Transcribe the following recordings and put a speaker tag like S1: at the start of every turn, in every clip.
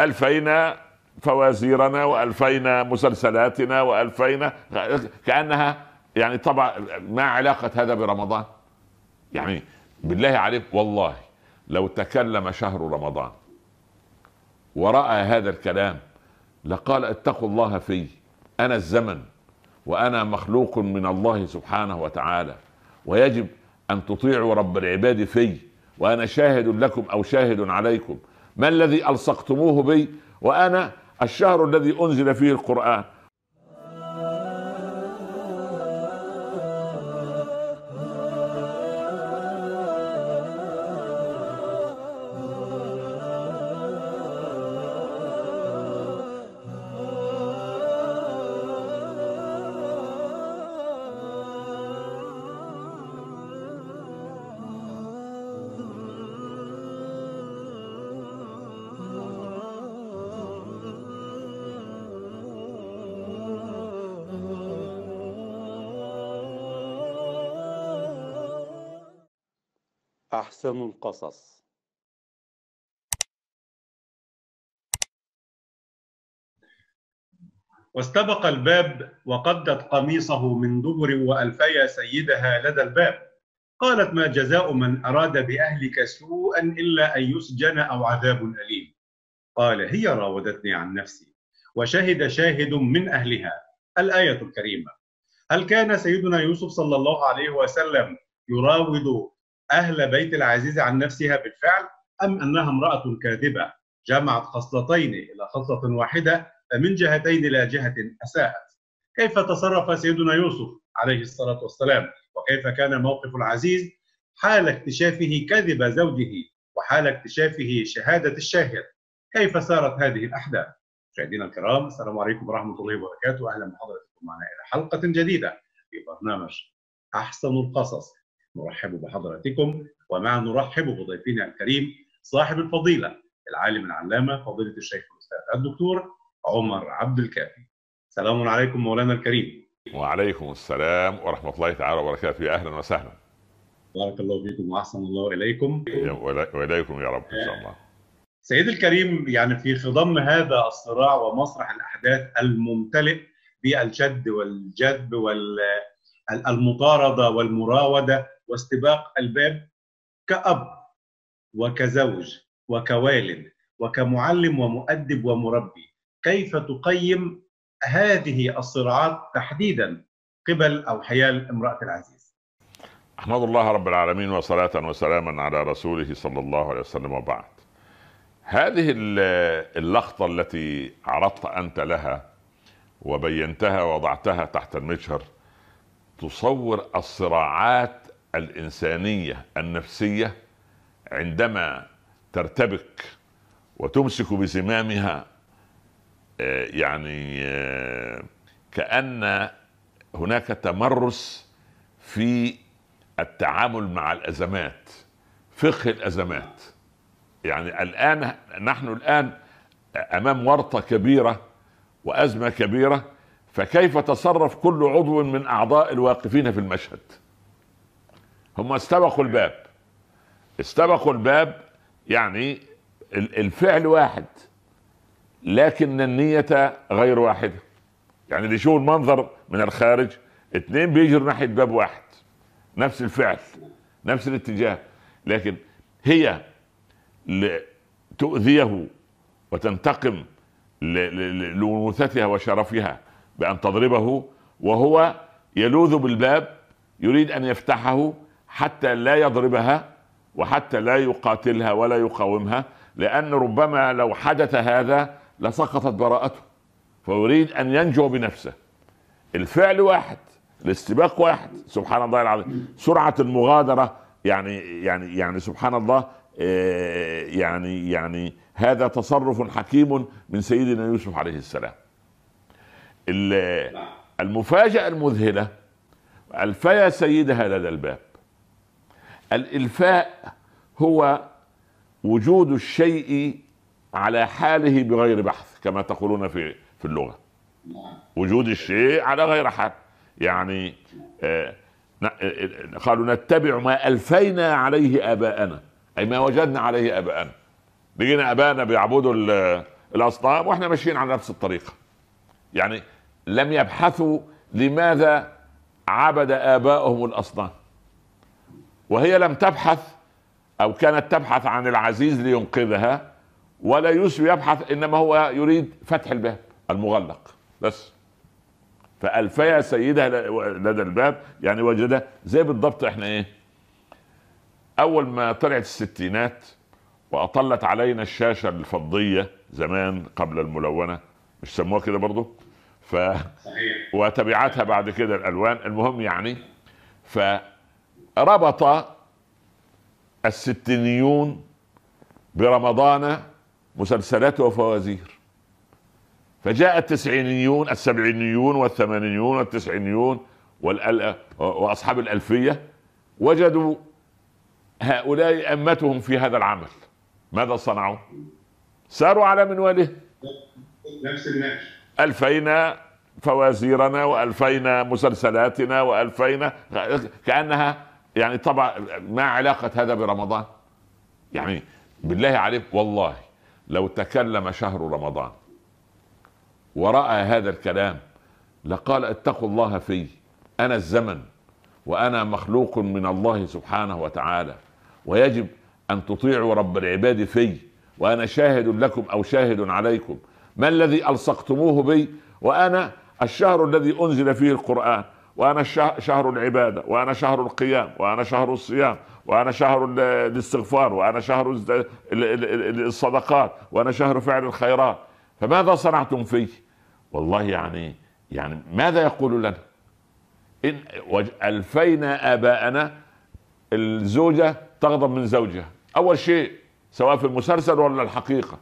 S1: الفينا فوازيرنا والفينا مسلسلاتنا والفينا كأنها يعني طبعا ما علاقة هذا برمضان. يعني بالله عليك والله لو تكلم شهر رمضان ورأى هذا الكلام لقال اتقوا الله في أنا الزمن وأنا مخلوق من الله سبحانه وتعالى ويجب أن تطيعوا رب العباد في وأنا شاهد لكم أو شاهد عليكم. ما الذي ألصقتموه بي؟ وأنا الشهر الذي أنزل فيه القرآن.
S2: أحسن القصص.
S3: واستبق الباب وقدت قميصه من دبر وألفي سيدها لدى الباب. قالت ما جزاء من أراد بأهلك سوءا إلا أن يسجن أو عذاب أليم. قال هي راودتني عن نفسي وشهد شاهد من أهلها. الآية الكريمة. هل كان سيدنا يوسف صلى الله عليه وسلم يراود أهل بيت العزيز عن نفسها بالفعل أم أنها امرأة كاذبة جمعت خصلتين إلى خصلة واحدة فمن جهتين لا جهة أساءت. كيف تصرف سيدنا يوسف عليه الصلاة والسلام؟ وكيف كان موقف العزيز؟ حال اكتشافه كذب زوجه وحال اكتشافه شهادة الشاهد. كيف سارت هذه الأحداث؟ مشاهدينا الكرام السلام عليكم ورحمة الله وبركاته. أهلا بحضراتكم معنا إلى حلقة جديدة في برنامج أحسن القصص. نرحب بحضراتكم ومع نرحب بضيفنا الكريم صاحب الفضيلة العالم العلامة فضيلة الشيخ الأستاذ الدكتور عمر عبد الكافي. سلام عليكم مولانا الكريم.
S1: وعليكم السلام ورحمة الله تعالى وبركاته. يا أهلا وسهلا.
S3: بارك الله فيكم وأحسن الله إليكم.
S1: وإليكم يا رب إن شاء الله.
S3: سيدي الكريم يعني في خضم هذا الصراع ومسرح الأحداث الممتلئ بالشد والجذب والمطاردة والمراودة واستباق الباب كأب وكزوج وكوالد وكمعلم ومؤدب ومربي كيف تقيم هذه الصراعات تحديدا قبل أو حيال امرأة العزيز؟
S1: أحمد الله رب العالمين وصلاة وسلاما على رسوله صلى الله عليه وسلم وبعد. هذه اللقطه التي عرضت أنت لها وبينتها ووضعتها تحت المجهر تصور الصراعات الإنسانية النفسية عندما ترتبك وتمسك بزمامها يعني كأن هناك تمرس في التعامل مع الأزمات فقه الأزمات. يعني الآن نحن الآن أمام ورطة كبيرة وأزمة كبيرة فكيف تصرف كل عضو من أعضاء الواقفين في المشهد؟ هم استبقوا الباب. استبقوا الباب يعني الفعل واحد لكن النية غير واحدة. يعني اللي يشوف المنظر من الخارج اثنين بيجروا ناحية باب واحد. نفس الفعل نفس الاتجاه. لكن هي تؤذيه وتنتقم لأنوثتها وشرفها بأن تضربه وهو يلوذ بالباب يريد أن يفتحه حتى لا يضربها وحتى لا يقاتلها ولا يقاومها لأن ربما لو حدث هذا لسقطت براءته. فيريد أن ينجو بنفسه. الفعل واحد الاستباق واحد. سبحان الله العظيم. سرعة المغادرة يعني يعني يعني سبحان الله يعني يعني هذا تصرف حكيم من سيدنا يوسف عليه السلام. المفاجأة المذهلة الفيا سيدها لدى الباب. الإلفاء هو وجود الشيء على حاله بغير بحث كما تقولون في في اللغة. وجود الشيء على غير حال. يعني آه قالوا نتبع ما ألفينا عليه آباءنا. أي ما وجدنا عليه آباءنا. لقينا آباءنا بيعبدوا الأصنام وإحنا ماشيين على نفس الطريقة. يعني لم يبحثوا لماذا عبد آباؤهم الأصنام. وهي لم تبحث أو كانت تبحث عن العزيز لينقذها ولا يوسف يبحث إنما هو يريد فتح الباب المغلق. بس. فألفيا سيدها لدى الباب يعني وجدها زي بالضبط إحنا إيه؟ أول ما طلعت الستينات وأطلت علينا الشاشة الفضية زمان قبل الملونة مش سموها كده برضو؟ ف
S3: صحيح.
S1: وتبعتها بعد كده الألوان. المهم يعني فربط الستينيون برمضان مسلسلات وفوازير فجاء التسعينيون السبعينيون والثمانينيون والتسعينيون. وأصحاب الألفية وجدوا هؤلاء أمتهم في هذا العمل ماذا صنعوا؟ ساروا على منواله
S3: نفس النهج
S1: ألفينا فوازيرنا وألفينا مسلسلاتنا وألفينا كأنها يعني طبعا ما علاقة هذا برمضان؟ يعني بالله عليك والله لو تكلم شهر رمضان ورأى هذا الكلام لقال اتقوا الله في أنا الزمن وأنا مخلوق من الله سبحانه وتعالى ويجب أن تطيعوا رب العباد في وأنا شاهد لكم أو شاهد عليكم. ما الذي ألصقتموه بي؟ وأنا الشهر الذي أنزل فيه القرآن. وأنا شهر العبادة وأنا شهر القيام وأنا شهر الصيام وأنا شهر ال- الاستغفار وأنا شهر الصدقات وأنا شهر فعل الخيرات. فماذا صنعتم فيه؟ والله يعني يعني ماذا يقول لنا؟ إن وج- ألفينا آباءنا الزوجة تغضب من زوجها. أول شيء سواء في المسلسل ولا الحقيقة.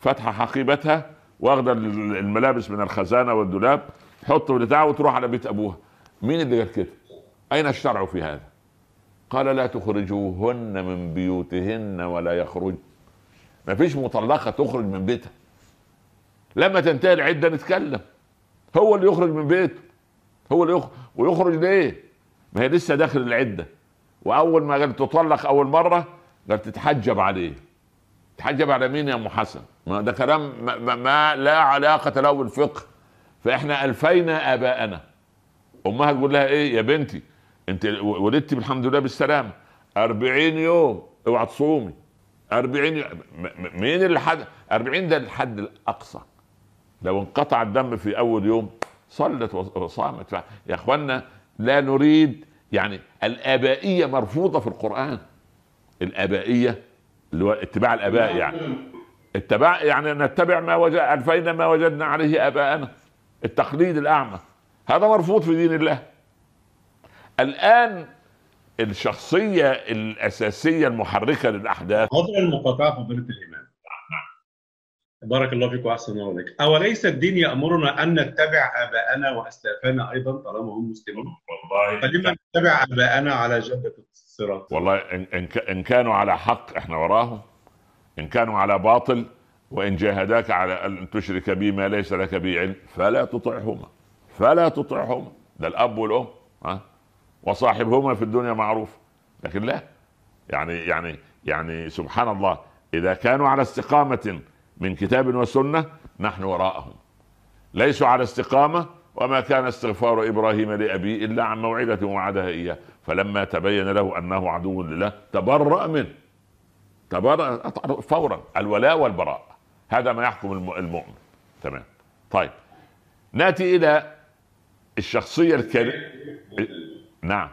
S1: فاتحة حقيبتها واخدة ال- الملابس من الخزانة والدولاب تحطه بتاعه وتروح على بيت أبوها. مين اللي قال كده؟ أين الشرع في هذا؟ قال لا تخرجوهن من بيوتهن ولا يخرج. ما فيش مطلقة تخرج من بيتها. لما تنتهي العدة نتكلم. هو اللي يخرج من بيته. هو اللي يخرج ويخرج ليه؟ ما هي لسه داخل العدة. وأول ما قال تطلق أول مرة قال تتحجب عليه. تحجب على مين يا أم حسن؟ ما ده كلام ما, ما, ما لا علاقة له بالفقه. فإحنا ألفينا آباءنا. أمها تقول لها إيه يا بنتي؟ أنت ولدتي بالحمد لله بالسلامة. أربعين يوم اوعى تصومي. أربعين يوم. م- م- مين اللي حد أربعين ده الحد الأقصى. لو انقطع الدم في أول يوم صلت وصامت. يا إخوانا لا نريد يعني الآبائية مرفوضة في القرآن. الآبائية اللي هو اتباع الآباء يعني. اتباع يعني نتبع ما وجد ألفينا ما وجدنا عليه آباءنا. التقليد الأعمى. هذا مرفوض في دين الله. الآن الشخصية الأساسية المحركة للأحداث
S3: عذر المقاطعة فضيلة الإمام. بارك الله فيك وأحسن الله إليك. أوليس الدين يأمرنا أن نتبع آباءنا وأسلافنا أيضا طالما هم مسلمون؟
S1: والله
S3: فلما نتبع آباءنا على جدة الصراط؟
S1: والله إن, إن, ك- إن كانوا على حق إحنا وراهم. إن كانوا على باطل وإن جاهداك على أن تشرك بي ما ليس لك به علم فلا تطعهما. فلا تطعهما ده الأب والأم ها؟ وصاحبهما في الدنيا معروف. لكن لا. يعني يعني يعني سبحان الله إذا كانوا على استقامة من كتاب وسنة نحن وراءهم. ليسوا على استقامة وما كان استغفار إبراهيم لأبيه إلا عن موعدة وعدها إياه. فلما تبين له أنه عدو لله تبرأ منه. تبرأ فورا. الولاء والبراء. هذا ما يحكم الم- المؤمن. تمام. طيب. نأتي إلى الشخصية الكريمة. نعم.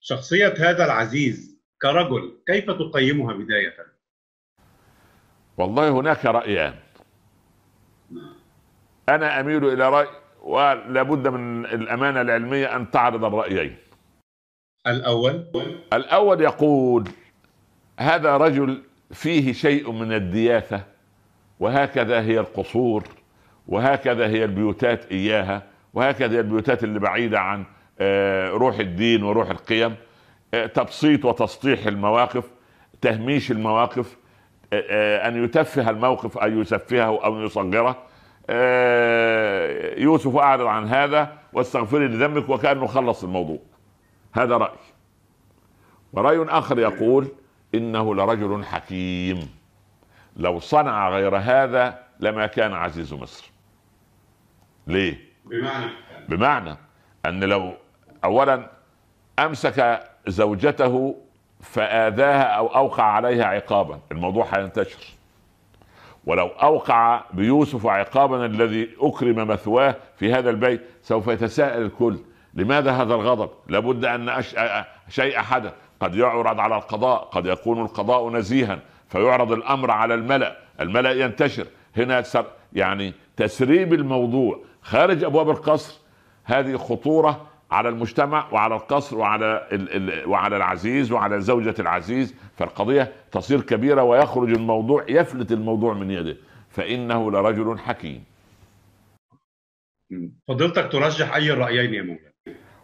S3: شخصية هذا العزيز كرجل كيف تقيمها بداية؟
S1: والله هناك رأيان أنا أميل إلى رأي ولابد من الأمانة العلمية أن تعرض الرأيين.
S3: الأول؟
S1: الأول يقول هذا رجل فيه شيء من الدياثة وهكذا هي القصور وهكذا هي البيوتات إياها. وهكذا البيوتات اللي بعيدة عن آه، روح الدين وروح القيم آه، تبسيط وتسطيح المواقف تهميش المواقف آه، أن يتفه الموقف أو يسفهه أو يصغره. يوسف أعرض عن هذا واستغفري لذنبك وكأنه خلص الموضوع. هذا رأي ورأي آخر يقول إنه لرجل حكيم. لو صنع غير هذا لما كان عزيز مصر. ليه؟
S3: بمعنى
S1: بمعنى أن لو اولا أمسك زوجته فآذاها أو أوقع عليها عقابا الموضوع هينتشر ولو أوقع بيوسف عقابا الذي أكرم مثواه في هذا البيت سوف يتساءل الكل لماذا هذا الغضب؟ لابد أن أش... شيء حدث قد يعرض على القضاء قد يكون القضاء نزيها فيعرض الأمر على الملأ الملأ ينتشر. هنا. يعني تسريب الموضوع خارج أبواب القصر هذه خطورة على المجتمع وعلى القصر وعلى ال... ال... وعلى العزيز وعلى زوجة العزيز فالقضية تصير كبيرة ويخرج الموضوع يفلت الموضوع من يده. فإنه لرجل حكيم.
S3: فضلتك ترجح أي الرايين يا مولانا؟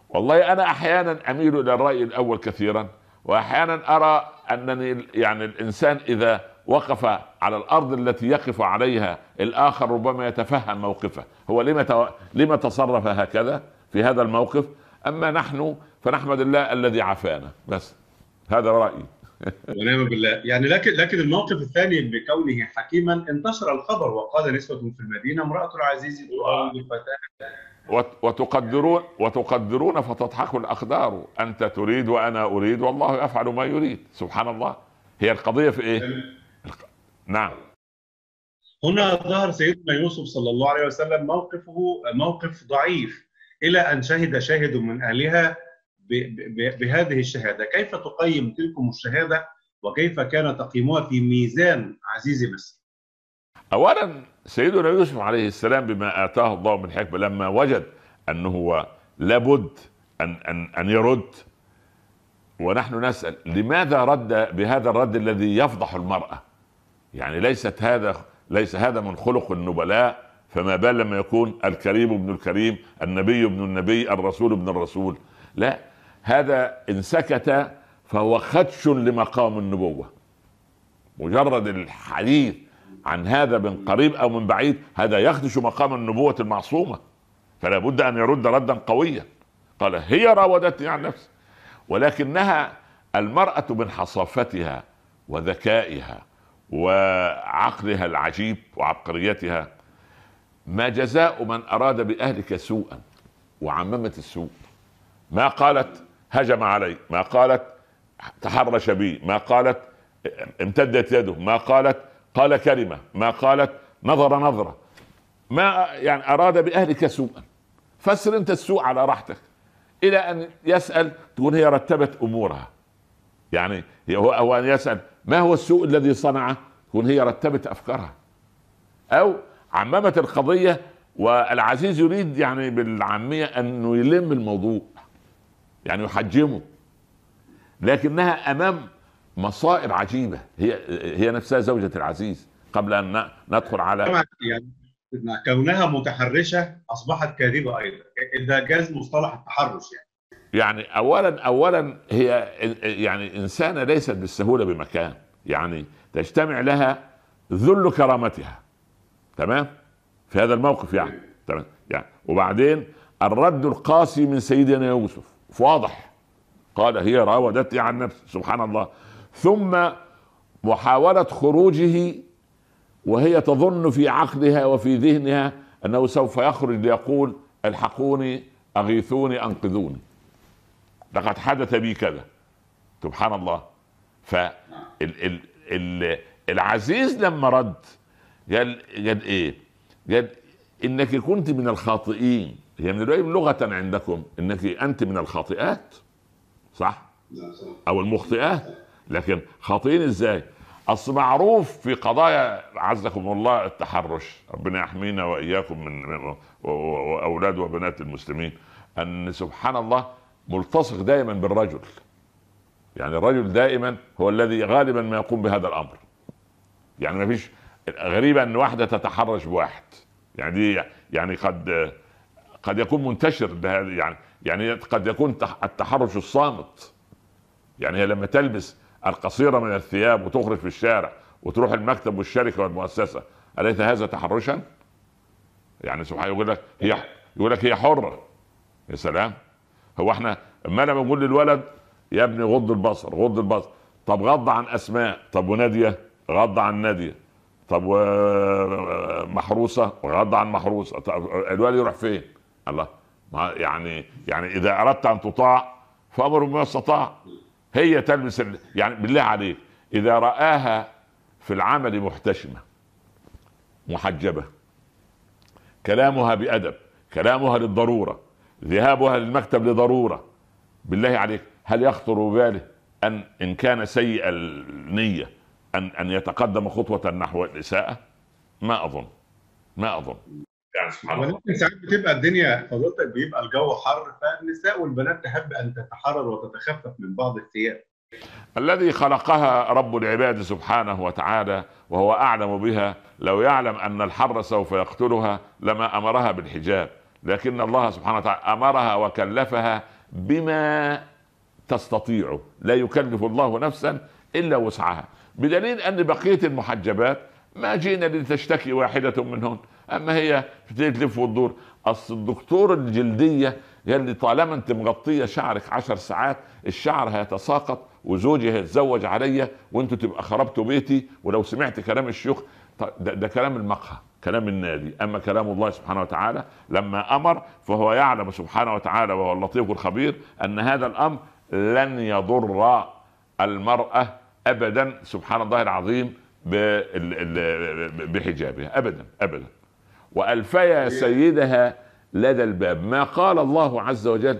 S1: والله أنا أحيانا أميل إلى الرأي الأول كثيرا وأحيانا أرى أنني يعني الإنسان إذا وقف على الأرض التي يقف عليها الآخر ربما يتفهم موقفه. هو لما تو... لما تصرف هكذا في هذا الموقف؟ أما نحن فنحمد الله الذي عافانا. بس هذا رأيي.
S3: ونعم بالله. يعني لكن لكن الموقف الثاني بكونه حكيما انتشر الخبر وقال نسوة في المدينة امرأة العزيز تراود الفتاة
S1: وت- وتقدرون وتقدرون فتضحك الأقدار أنت تريد وأنا أريد والله يفعل ما يريد. سبحان الله. هي القضية في إيه؟ نعم.
S3: هنا ظهر سيدنا يوسف صلى الله عليه وسلم موقفه موقف ضعيف إلى أن شهد شاهد من ب- بهذه الشهادة. كيف تقيم تلكم الشهادة وكيف كان تقييمها في ميزان عزيز مصر؟
S1: اولا سيدنا يوسف عليه السلام بما آتاه الله من حكمة لما وجد أنه هو لابد أن أن أن يرد ونحن نسأل لماذا رد بهذا الرد الذي يفضح المرأة؟ يعني ليست هذا ليس هذا من خلق النبلاء فما بال لما يكون الكريم ابن الكريم النبي ابن النبي الرسول ابن الرسول. لا هذا إن سكت فهو خدش لمقام النبوة. مجرد الحديث عن هذا من قريب أو من بعيد هذا يخدش مقام النبوة المعصومة. فلا بد أن يرد ردا قويا. قال هي راودتني عن نفسي. ولكنها المرأة من حصافتها وذكائها وعقلها العجيب وعبقريتها. ما جزاء من أراد بأهلك سوءا وعممت السوء. ما قالت هجم علي ما قالت تحرش بي ما قالت امتدت يده ما قالت قال كلمة ما قالت نظر نظرة. ما يعني أراد بأهلك سوءا. فسر أنت السوء على راحتك إلى أن يسأل تقول هي رتبت أمورها. يعني هو أن يسأل ما هو السوء الذي صنعه؟ تكون هي رتبت أفكارها. أو عممت القضية والعزيز يريد يعني بالعامية أنه يلم الموضوع يعني يحجمه لكنها أمام مصائب عجيبة. هي هي نفسها زوجة العزيز قبل أن ندخل على
S3: يعني كونها متحرشة أصبحت كاذبة أيضا. إذا جاز مصطلح التحرش يعني.
S1: يعني اولا اولا هي يعني إنسانة ليست بالسهولة بمكان. يعني تجتمع لها ذل كرامتها. تمام؟ في هذا الموقف يعني. تمام؟ يعني وبعدين الرد القاسي من سيدنا يوسف. واضح. قال هي راودتني عن نفسي. سبحان الله. ثم محاولة خروجه وهي تظن في عقلها وفي ذهنها أنه سوف يخرج ليقول الحقوني أغيثوني أنقذوني. لقد حدث بي كذا. سبحان الله. ف ال ال ال العزيز لما رد قال قال إيه؟ قال إنك كنت من الخاطئين. هي من الروايه لغة عندكم إنك أنت من الخاطئات. صح؟ أو المخطئات. لكن خاطئين إزاي؟ أصل معروف في قضايا عزكم الله التحرش. ربنا يحمينا وإياكم من وأولاد وبنات المسلمين. أن سبحان الله ملتصق دائما بالرجل. يعني الرجل دائما هو الذي غالبا ما يقوم بهذا الأمر. يعني ما فيش غريبة أن واحدة تتحرش بواحد. يعني دي يعني قد قد يكون منتشر بهذا يعني يعني قد يكون تح- التحرش الصامت. يعني هي لما تلبس القصيرة من الثياب وتخرج في الشارع وتروح المكتب والشركة والمؤسسة أليس هذا تحرشا؟ يعني سبحان يقول لك هي يقول لك هي حرة. يا سلام. هو إحنا اما أنا بقول للولد يا ابني غض البصر غض البصر. طب غض عن أسماء طب ونادية؟ غض عن نادية. طب ومحروسه وغض عن محروسة. طب الوالي يروح فين؟ الله. يعني يعني إذا أردت أن تطاع فأمر بما استطاع. هي تلبس. يعني بالله عليك إذا رآها في العمل محتشمة محجبة كلامها بأدب كلامها للضرورة ذهابها للمكتب لضرورة. بالله عليك هل يخطر بباله أن إن كان سيء النية أن أن يتقدم خطوة نحو الإساءة؟ ما أظن. ما أظن. يعني سبحان الله.
S3: ولكن ساعات بتبقى الدنيا فضلتك بيبقى الجو حر فالنساء والبنات تحب أن تتحرر وتتخفف من بعض الثياب.
S1: الذي خلقها رب العباد سبحانه وتعالى وهو أعلم بها لو يعلم أن الحر سوف يقتلها لما أمرها بالحجاب. لكن الله سبحانه وتعالى أمرها وكلفها بما تستطيع. لا يكلف الله نفسا إلا وسعها. بدليل أن بقية المحجبات ما جينا لتشتكي واحدة منهن أما هي تلف وتدور. أصل الدكتور الجلدية قال لي طالما أنت مغطية شعرك عشر ساعات الشعر هيتساقط وزوجي هيتزوج عليا وأنتوا تبقى خربتوا بيتي ولو سمعت كلام الشيوخ ده, ده كلام المقهى. كلام النادي. أما كلام الله سبحانه وتعالى لما أمر فهو يعلم سبحانه وتعالى وهو اللطيف الخبير أن هذا الأمر لن يضر المرأة ابدا سبحان الله العظيم بحجابها. ابدا ابدا. والفيا سيدها لدى الباب. ما قال الله عز وجل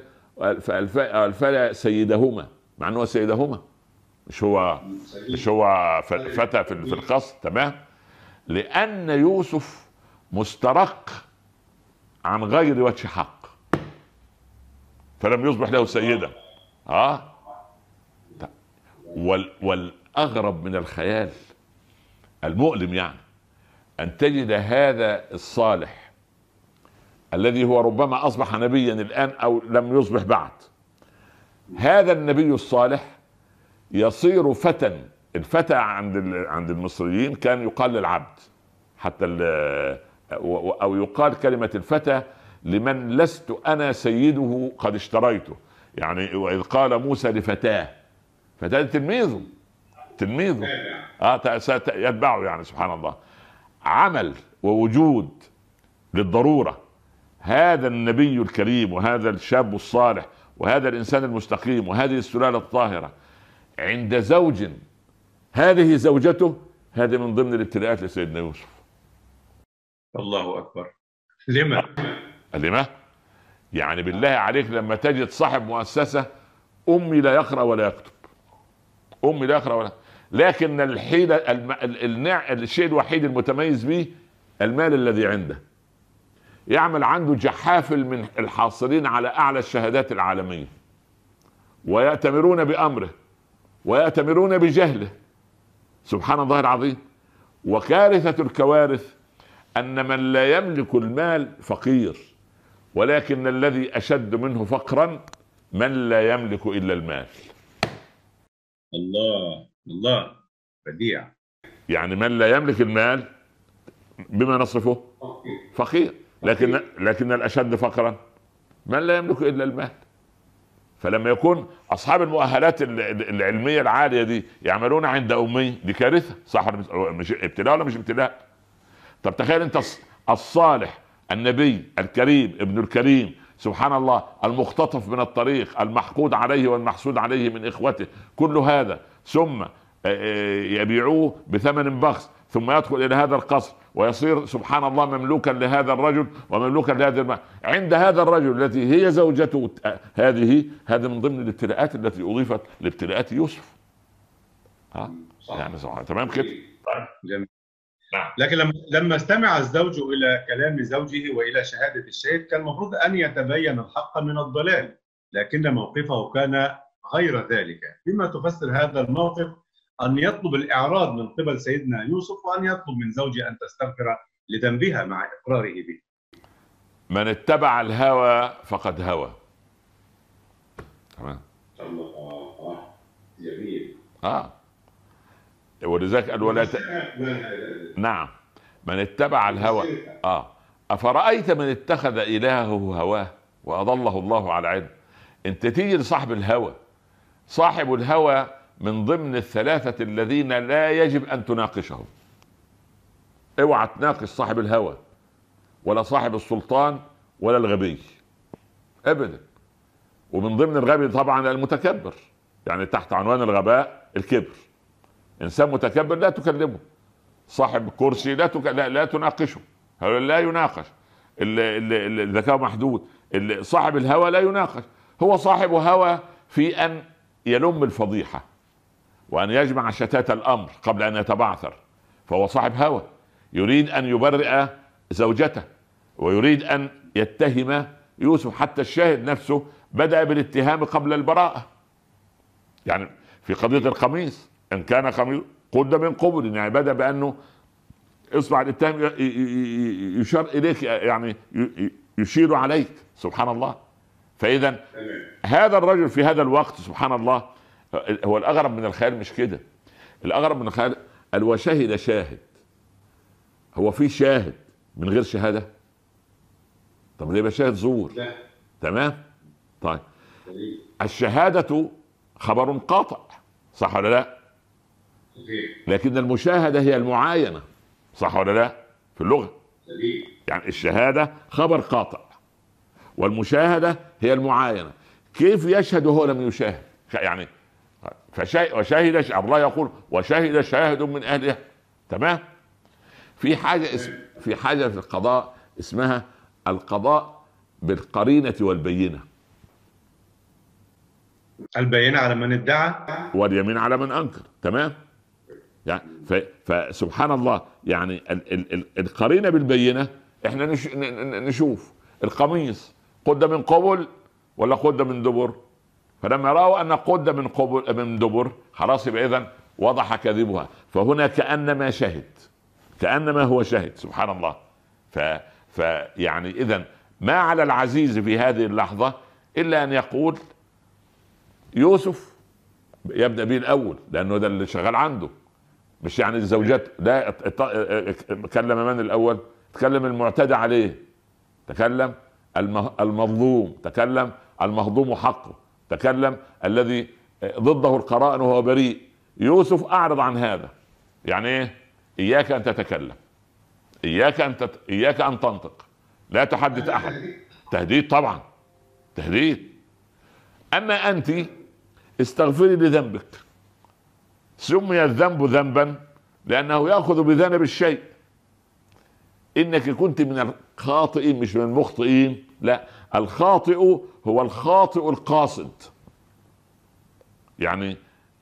S1: فألفيا ألفيا سيدهما. مع انه سيدهما؟ مش هو مش هو فتى في في القصر؟ تمام. لأن يوسف مسترق عن غير وجه حق. فلم يصبح له سيدا آه وال والأغرب من الخيال المؤلم يعني أن تجد هذا الصالح الذي هو ربما أصبح نبيا الآن أو لم يصبح بعد. هذا النبي الصالح يصير فتى الفتى عند عند المصريين كان يقال للعبد حتى ال- أو يقال كلمة الفتى لمن لست أنا سيده قد اشتريته. يعني وإذ قال موسى لفتاة فتاة تلميذه تلميذه. آه يتبعه يعني سبحان الله. عمل ووجود للضرورة. هذا النبي الكريم وهذا الشاب الصالح وهذا الإنسان المستقيم وهذه السلالة الطاهرة عند زوج هذه زوجته هذه من ضمن الابتلاءات لسيدنا يوسف.
S3: الله أكبر. لما
S1: قال لي ما يعني بالله عليك لما تجد صاحب مؤسسة أمي لا يقرأ ولا يكتب. أمي لا يقرأ ولا لكن الحيلة الم... ال- النع... الشيء الوحيد المتميز به المال الذي عنده. يعمل عنده جحافل من الحاصلين على أعلى الشهادات العالمية. ويأتمرون بأمره ويأتمرون بجهله. سبحان الله العظيم. وكارثة الكوارث أن من لا يملك المال فقير ولكن الذي أشد منه فقرا من لا يملك إلا المال.
S3: الله الله بديع.
S1: يعني من لا يملك المال بما نصفه فقير. لكن لكن الأشد فقرا من لا يملك إلا المال. فلما يكون أصحاب المؤهلات ال- ال- العلمية العالية دي يعملون عند أمي دي كارثة. صح مش- ابتلاء ولا مش ابتلاء طب تخيل أنت الص- الصالح النبي الكريم ابن الكريم سبحان الله المختطف من الطريق المحقود عليه والمحسود عليه من إخوته كل هذا ثم آه، يبيعوه بثمن بخس. ثم يدخل إلى هذا القصر ويصير سبحان الله مملوكا لهذا الرجل ومملوكا لهذا المال عند هذا الرجل التي هي زوجته هذه هذه من ضمن الابتلاءات التي أضيفت لابتلاءات يوسف. ها؟ يعني سبحان تمام كده؟
S3: جميل.
S1: نعم.
S3: لكن لما لما استمع الزوج إلى كلام زوجه وإلى شهادة الشهيد كان المفروض أن يتبين الحق من الضلال لكن موقفه كان غير ذلك. بما تفسر هذا الموقف أن يطلب الإعراض من قبل سيدنا يوسف وأن يطلب من زوجه أن تستغفر لذنبها مع إقراره به.
S1: من اتبع الهوى فقد هوى. تمام؟
S3: الله جميل
S1: آه. ولذلك قال ولا ت... نعم. من اتبع الهوى. آه. أفرأيت من اتخذ إلهه هواه وأضله الله على علم؟ أنت تيجي لصاحب الهوى. صاحب الهوى من ضمن الثلاثة الذين لا يجب أن تناقشهم. اوعى تناقش صاحب الهوى ولا صاحب السلطان ولا الغبي. ابدا. ومن ضمن الغبي طبعا المتكبر يعني تحت عنوان الغباء الكبر. إنسان متكبر لا تكلمه. صاحب كرسي لا تك... لا, لا تناقشه. لا يناقش. الذكاء محدود. صاحب الهوى لا يناقش. هو صاحب هوى في أن يلم الفضيحة. وأن يجمع شتات الأمر قبل أن يتبعثر. فهو صاحب هوى. يريد أن يبرئ زوجته ويريد أن يتهم يوسف. حتى الشاهد نفسه بدأ بالاتهام قبل البراءة. يعني في قضية القميص إن كان قميص قد من قبل يعني بدأ بأنه اصبع الاتهام يشار إليك يعني يشير عليك. سبحان الله. فإذا هذا الرجل في هذا الوقت سبحان الله هو الأغرب من الخيال مش كده. الأغرب من الخيال قال وشهد شاهد. هو في شاهد من غير شهادة؟ طب ليه يبقى شاهد زور.
S3: لا.
S1: تمام؟ طيب. الشهادة خبر قاطع صح ولا لا؟ لكن المشاهدة هي المعاينة صح ولا لا؟ في اللغة. يعني الشهادة خبر قاطع والمشاهدة هي المعاينة. كيف يشهد وهو لم يشاهد؟ يعني فشا- وشهد الله يقول وشهد شاهد من اهلها تمام؟ في حاجة اسم في حاجة في القضاء اسمها القضاء بالقرينة والبينة.
S3: البينة على من ادعى
S1: واليمين على من أنكر. تمام؟ يعني. فسبحان الله يعني ال... ال... ال... القرينة بالبينة إحنا نشوف. القميص قد من قبل ولا قد من دبر؟ فلما رأوا أن قد من قبل من دبر خلاص يبقى اذا وضح كذبها. فهنا كأنما شهد كأنما هو شهد سبحان الله. ف... فيعني اذا ما على العزيز في هذه اللحظة إلا أن يقول يوسف يبدأ به الأول لأنه ده اللي شغال عنده. مش يعني الزوجات لا تكلم من الأول؟ تكلم المعتدى عليه. تكلم المظلوم. تكلم المهضوم حقه. تكلم الذي ضده القرائن وهو بريء. يوسف أعرض عن هذا. يعني إيه؟ إياك أن تتكلم. إياك أن تت... إياك أن تنطق. لا تحدث أحد. تهديد طبعا. تهديد. أما أنت استغفري لذنبك. سمي الذنب ذنبا لأنه يأخذ بذنب الشيء. إنك كنت من الخاطئين مش من المخطئين. لا. الخاطئ هو الخاطئ القاصد. يعني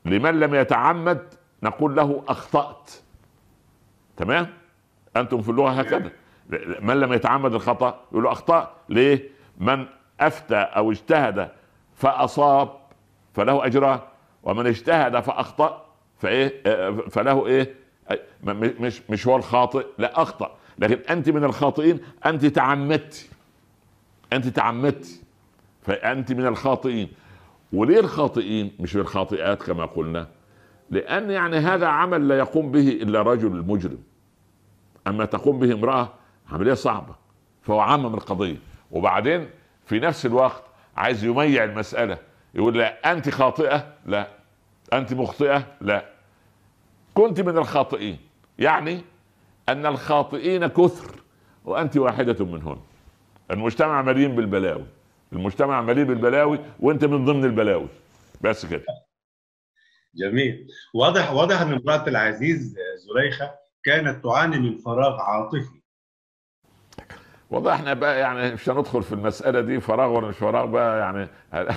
S1: لمن لم يتعمد نقول له أخطأت. تمام؟ أنتم في اللغة هكذا. من لم يتعمد الخطأ يقول له أخطأ. ليه؟ من أفتى أو اجتهد فأصاب فله اجران ومن اجتهد فأخطأ فإيه؟ فله إيه؟ مش مش هو الخاطئ لا أخطأ. لكن أنت من الخاطئين أنت تعمدت أنت تعمدت فأنت من الخاطئين. وليه الخاطئين؟ مش الخاطئات كما قلنا. لأن يعني هذا عمل لا يقوم به إلا رجل مجرم. أما تقوم به امرأة عملية صعبة. فهو عمم القضية. وبعدين في نفس الوقت عايز يميع المسألة. يقول لا أنت خاطئة؟ لا. أنت مخطئة؟ لا. كنت من الخاطئين. يعني أن الخاطئين كثر وأنت واحدة منهن المجتمع مليء بالبلاوي. المجتمع مليء بالبلاوي وانت من ضمن البلاوي. بس كده.
S3: جميل. واضح واضح إن امراه العزيز زليخه كانت تعاني من فراغ عاطفي.
S1: والله إحنا بقى يعني مش هندخل في المسألة دي فراغ ولا مش فراغ بقى يعني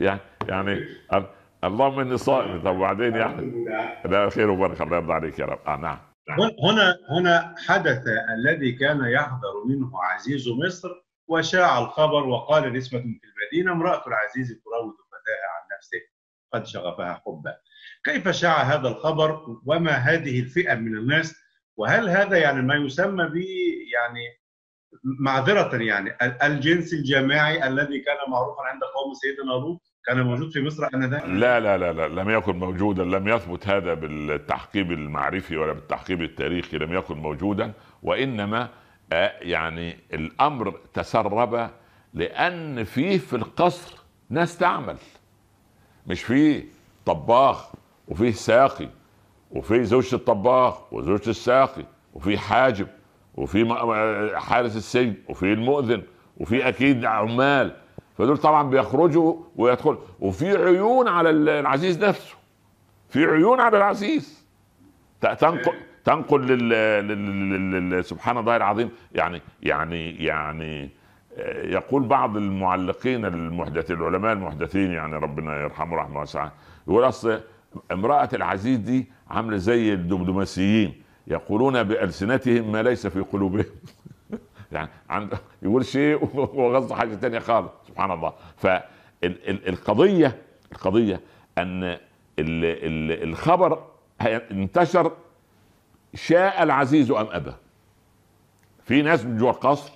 S1: يعني يعني ال- اللهم إني صائم. طب وبعدين يعني لا خير وبركة. الله يرضى عليك يا رب. آه نعم.
S3: هنا هنا حدث الذي كان يحذر منه عزيز مصر وشاع الخبر وقال نسبة في المدينة امرأة العزيز تراود فتاها عن نفسه قد شغفها حبا. كيف شاع هذا الخبر؟ وما هذه الفئة من الناس؟ وهل هذا يعني ما يسمى ب يعني معذرة يعني ال- الجنس الجماعي الذي كان معروفا عند قوم سيدنا لوط؟ كان موجود في مصر انذاك
S1: لا لا لا لا لم يكن موجودا لم يثبت هذا بالتحقيق المعرفي ولا بالتحقيق التاريخي لم يكن موجودا وإنما آه، يعني الأمر تسرب لأن فيه في القصر ناس تعمل. مش فيه طباخ وفيه ساقي وفيه زوجة الطباخ وزوجة الساقي وفي حاجب وفي م- حارس السجن وفي المؤذن وفي أكيد عمال. فدول طبعا بيخرجوا ويدخلوا وفي عيون على العزيز نفسه. في عيون على العزيز. تنقل تنقل لل... لل... لل... سبحان الله العظيم. يعني يعني يعني آه، يقول بعض المعلقين المحدثين العلماء المحدثين يعني ربنا يرحمه رحمه واسعة يقول أصل امرأة العزيز دي عاملة زي الدبلوماسيين يقولون بألسنتهم ما ليس في قلوبهم. يعني عند يقول شيء قصده حاجة ثانية خالص. سبحان الله. فالقضية القضية أن ال- ال- الخبر انتشر شاء العزيز أم أبى. في ناس من جوا القصر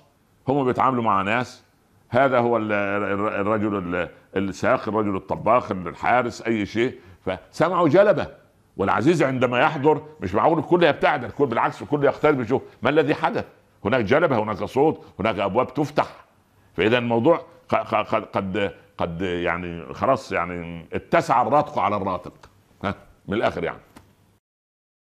S1: هم بيتعاملوا مع ناس هذا هو ال- ال- الرجل ال- الساق الرجل الطباخ الحارس أي شيء. فسمعوا جلبة. والعزيز عندما يحضر مش معقول الكل يبتعد الكل بالعكس الكل يقترب يشوف ما الذي حدث. هناك جلبة هناك صوت هناك أبواب تفتح. فإذا الموضوع قد قد قد يعني خلاص يعني اتسع الراتق على الراتق. ها من الآخر يعني.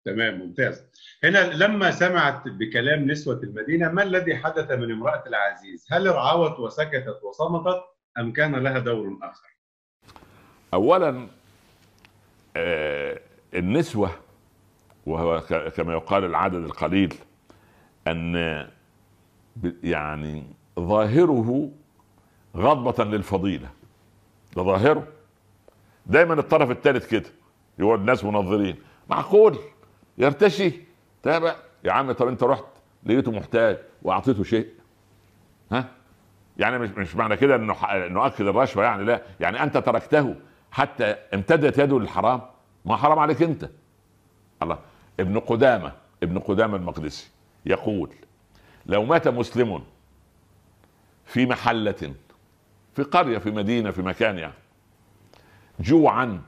S3: تمام ممتاز. هنا لما سمعت بكلام نسوة المدينة ما الذي حدث من امرأة العزيز؟ هل رعوت وسكتت وصمتت أم كان لها دور آخر؟
S1: اولا آه النسوة وهو كما يقال العدد القليل أن ب- يعني ظاهره غضبة للفضيلة. ده ظاهره. دايما الطرف الثالث كده يقعد ناس منظرين. معقول؟ يرتشي. تابع. يا عم طب انت رحت لقيته محتاج وأعطيته شيء؟ ها؟ يعني مش مش معنى كده إنه اكد الرشوه يعني لا. يعني أنت تركته حتى امتدت يده للحرام؟ ما حرام عليك أنت. الله. ابن قدامة ابن قدامة المقدسي يقول لو مات مسلم في محلة في قرية في مدينة في مكان يعني. جوعا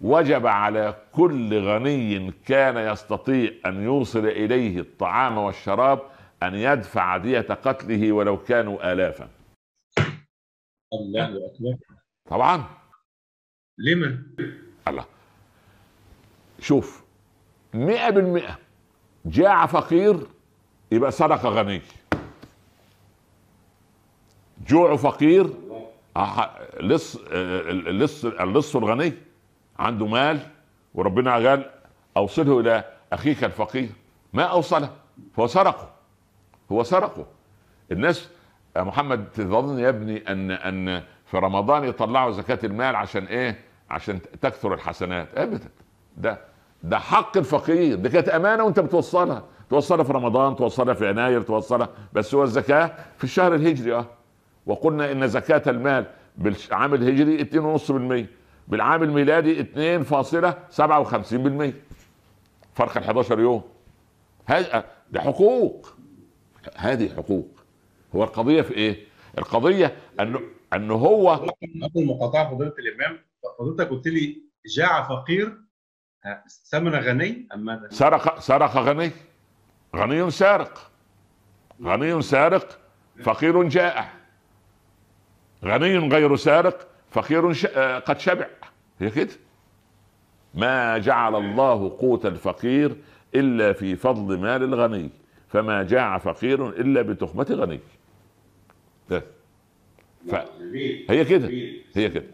S1: وجب على كل غني كان يستطيع أن يوصل إليه الطعام والشراب أن يدفع دية قتله ولو كانوا آلافا.
S3: الله أكبر.
S1: طبعا.
S3: لما؟
S1: الله. شوف مئة بالمئة جاع فقير يبقى صدق غني جوع فقير آه، لص آه، اللص اللص الغني عنده مال وربنا قال أوصله إلى أخيك الفقير. ما أوصله؟ فهو سرقه. هو سرقه. الناس يا محمد تظن يا ابني أن أن في رمضان يطلعوا زكاة المال عشان إيه؟ عشان تكثر الحسنات. ابدا. ده ده حق الفقير. دي كانت أمانة وأنت بتوصلها. توصلها في رمضان توصلها في يناير توصلها. بس هو الزكاة في الشهر الهجري آه. وقلنا إن زكاة المال بالعام الهجري 2.5% بالعام الميلادي 2.57% فرق ال 11 يوم. هذا ده حقوق. هذه حقوق. هو القضية في إيه؟ القضية انه انه هو
S3: قبل مقاطعة فضيلة الإمام فضيلتك قلت لي جاع فقير ها، ثمن غني أم ماذا؟
S1: سرق سرق غني. غني سارق. غني سارق. فقير جائع. غني غير سارق فقير ش... آه، قد شبع. هي كده؟ ما جعل الله قوت الفقير إلا في فضل مال الغني فما جاع فقير إلا بتخمة غني. ده. ف... هي كده؟ هي كده.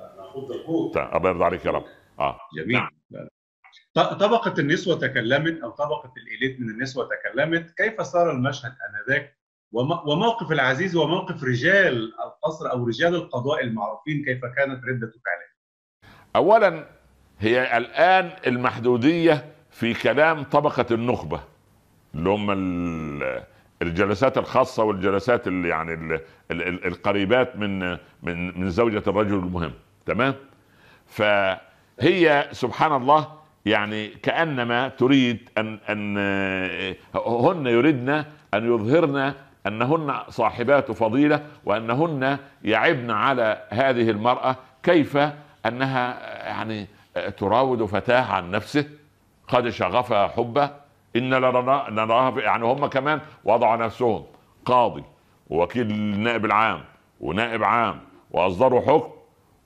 S1: الله يرضى عليك يا رب. آه.
S3: جميل. ط- طبقة النسوة تكلمت أو طبقة الإليت من النسوة تكلمت كيف صار المشهد آنذاك؟ وم- وموقف العزيز وموقف رجال القصر أو رجال القضاء المعروفين كيف كانت ردة فعلهم.
S1: اولا هي الآن المحدودية في كلام طبقة النخبة اللي هم ال- الجلسات الخاصة والجلسات اللي يعني ال- ال- ال- القريبات من من من زوجة الرجل المهم. تمام؟ فهي سبحان الله يعني كأنما تريد أن أن هن يردن أن يظهرن أنهن صاحبات فضيلة وأنهن يعبن على هذه المرأة كيف أنها يعني تراود فتاه عن نفسه؟ قد شغفها حبه. إن لنرا- نراها يعني هم كمان وضعوا نفسهم قاضي ووكيل النائب العام ونائب عام وأصدروا حكم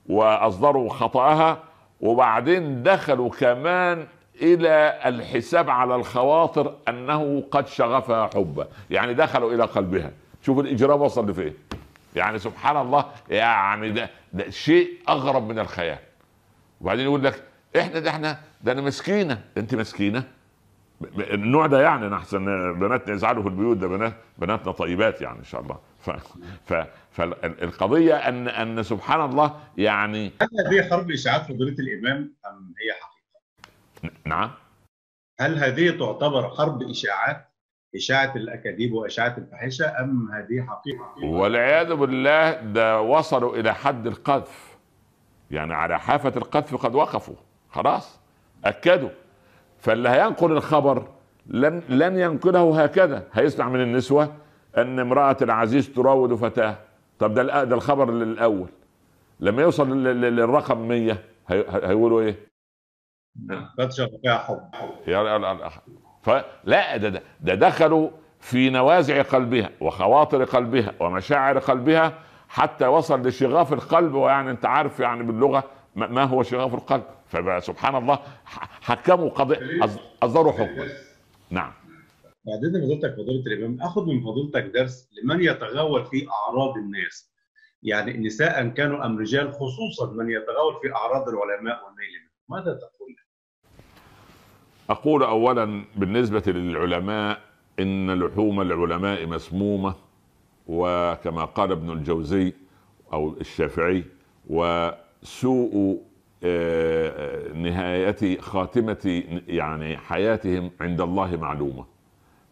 S1: وأصدروا خطأها وبعدين دخلوا كمان إلى الحساب على الخواطر أنه قد شغفها حبا يعني دخلوا إلى قلبها. شوف الإجرام وصل لفين. يعني سبحان الله يعني ده, ده شيء أغرب من الخيال. وبعدين يقول لك إحنا ده إحنا ده أنا مسكينة. أنت مسكينة؟ النوع ده يعني أحسن بناتنا يزعلوا في البيوت ده بنات بناتنا طيبات يعني إن شاء الله. ف فالقضيه أن أن سبحان الله يعني
S3: هل هذه حرب اشاعات فضيلة الإمام أم هي حقيقة؟
S1: نعم.
S3: هل هذه تعتبر حرب إشاعات إشاعة الأكاذيب وإشاعة الفاحشة أم هذه حقيقة؟
S1: والعياذ بالله ده وصلوا إلى حد القذف. يعني على حافة القذف قد وقفوا. خلاص أكدوا. فاللي هينقل الخبر لن لن ينقله هكذا. هيسمع من النسوة أن امرأة العزيز تراود فتاة. طب ده ده الخبر الأول لما يوصل لل- لل- للرقم 100 هي- هيقولوا إيه؟
S3: قد شغفها حب.
S1: فلا ده, ده, دخلوا في نوازع قلبها وخواطر قلبها ومشاعر قلبها حتى وصل لشغاف القلب ويعني انت عارف يعني باللغة ما هو شغاف القلب. فسبحان الله حكموا أص- اصدروا حكما نعم.
S3: بعدين فضيلتك فضيله الامام اخذ من فضيلتك درس لمن يتغول في أعراض الناس. يعني نساء كانوا أم رجال خصوصا من يتغول في أعراض العلماء والنيل. ماذا تقول؟
S1: أقول اولا بالنسبة للعلماء إن لحوم العلماء مسمومة وكما قال ابن الجوزي أو الشافعي وسوء آه، نهاية خاتمة يعني حياتهم عند الله معلومة.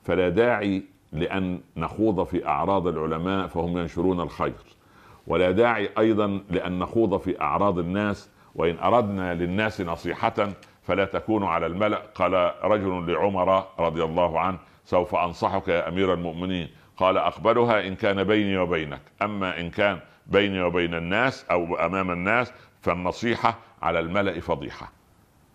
S1: فلا داعي لأن نخوض في أعراض العلماء فهم ينشرون الخير. ولا داعي أيضا لأن نخوض في أعراض الناس وإن أردنا للناس نصيحة فلا تكون على الملأ. قال رجل لعمر رضي الله عنه سوف أنصحك يا أمير المؤمنين. قال أقبلها إن كان بيني وبينك. أما إن كان بيني وبين الناس أو أمام الناس فالنصيحة على الملأ فضيحة.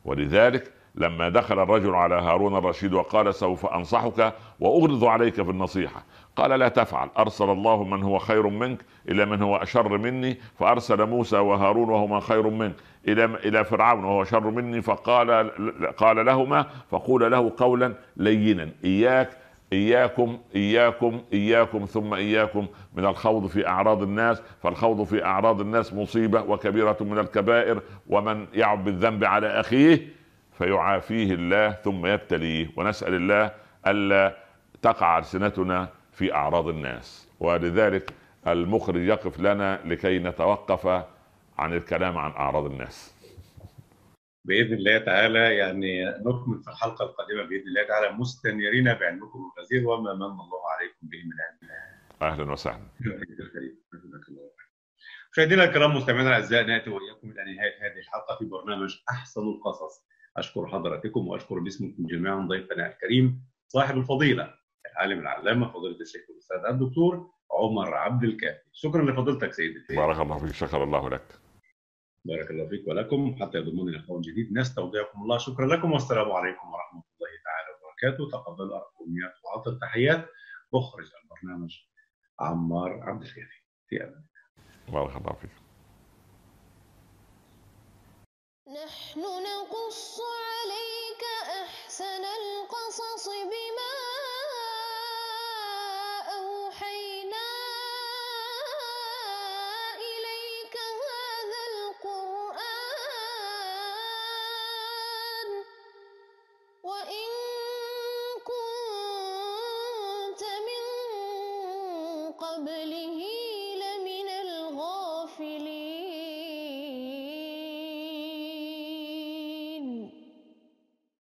S1: ولذلك لما دخل الرجل على هارون الرشيد وقال سوف أنصحك وأغلظ عليك في النصيحة قال لا تفعل. أرسل الله من هو خير منك إلى من هو أشر مني. فأرسل موسى وهارون وهما خير منك إلى إلى فرعون وهو شر مني. فقال قال لهما فقول له قولا لينا إياك إياكم إياكم إياكم ثم إياكم من الخوض في أعراض الناس. فالخوض في أعراض الناس مصيبة وكبيرة من الكبائر. ومن يعب بالذنب على أخيه فيعافيه الله ثم يبتليه. ونسأل الله ألا تقع ألسنتنا في أعراض الناس. ولذلك المخرج يقف لنا لكي نتوقف عن الكلام عن أعراض الناس.
S3: بإذن الله تعالى يعني نكمل في الحلقة القادمة بإذن الله تعالى. مستنيرين بعلمكم الغزير وما من الله عليكم به من علم.
S1: أهلا وسهلا.
S3: مشاهدينا الكرام مستمعينا الأعزاء نأتي وإياكم إلى نهاية هذه الحلقة في برنامج أحسن القصص. أشكر حضراتكم وأشكر باسمكم جميعا ضيفنا الكريم صاحب الفضيلة. العالم العلامة فضيلة الشيخ الأستاذ الدكتور عمر عبد الكافي. شكرا لفضيلتك سيدي
S1: بارك الله فيك شكر الله لك.
S3: بارك الله فيك ولكم. حتى يضمنني لقاء جديد نستودعكم الله. شكرا لكم والسلام عليكم ورحمة الله تعالى وبركاته. تقبلوا ارقاميات وعطر التحيات مخرج البرنامج عمار عبد الكافي. في أمان
S1: بارك الله فيك.
S4: نحن نقص عليك أحسن القصص أوحينا إليك هذا القرآن وإن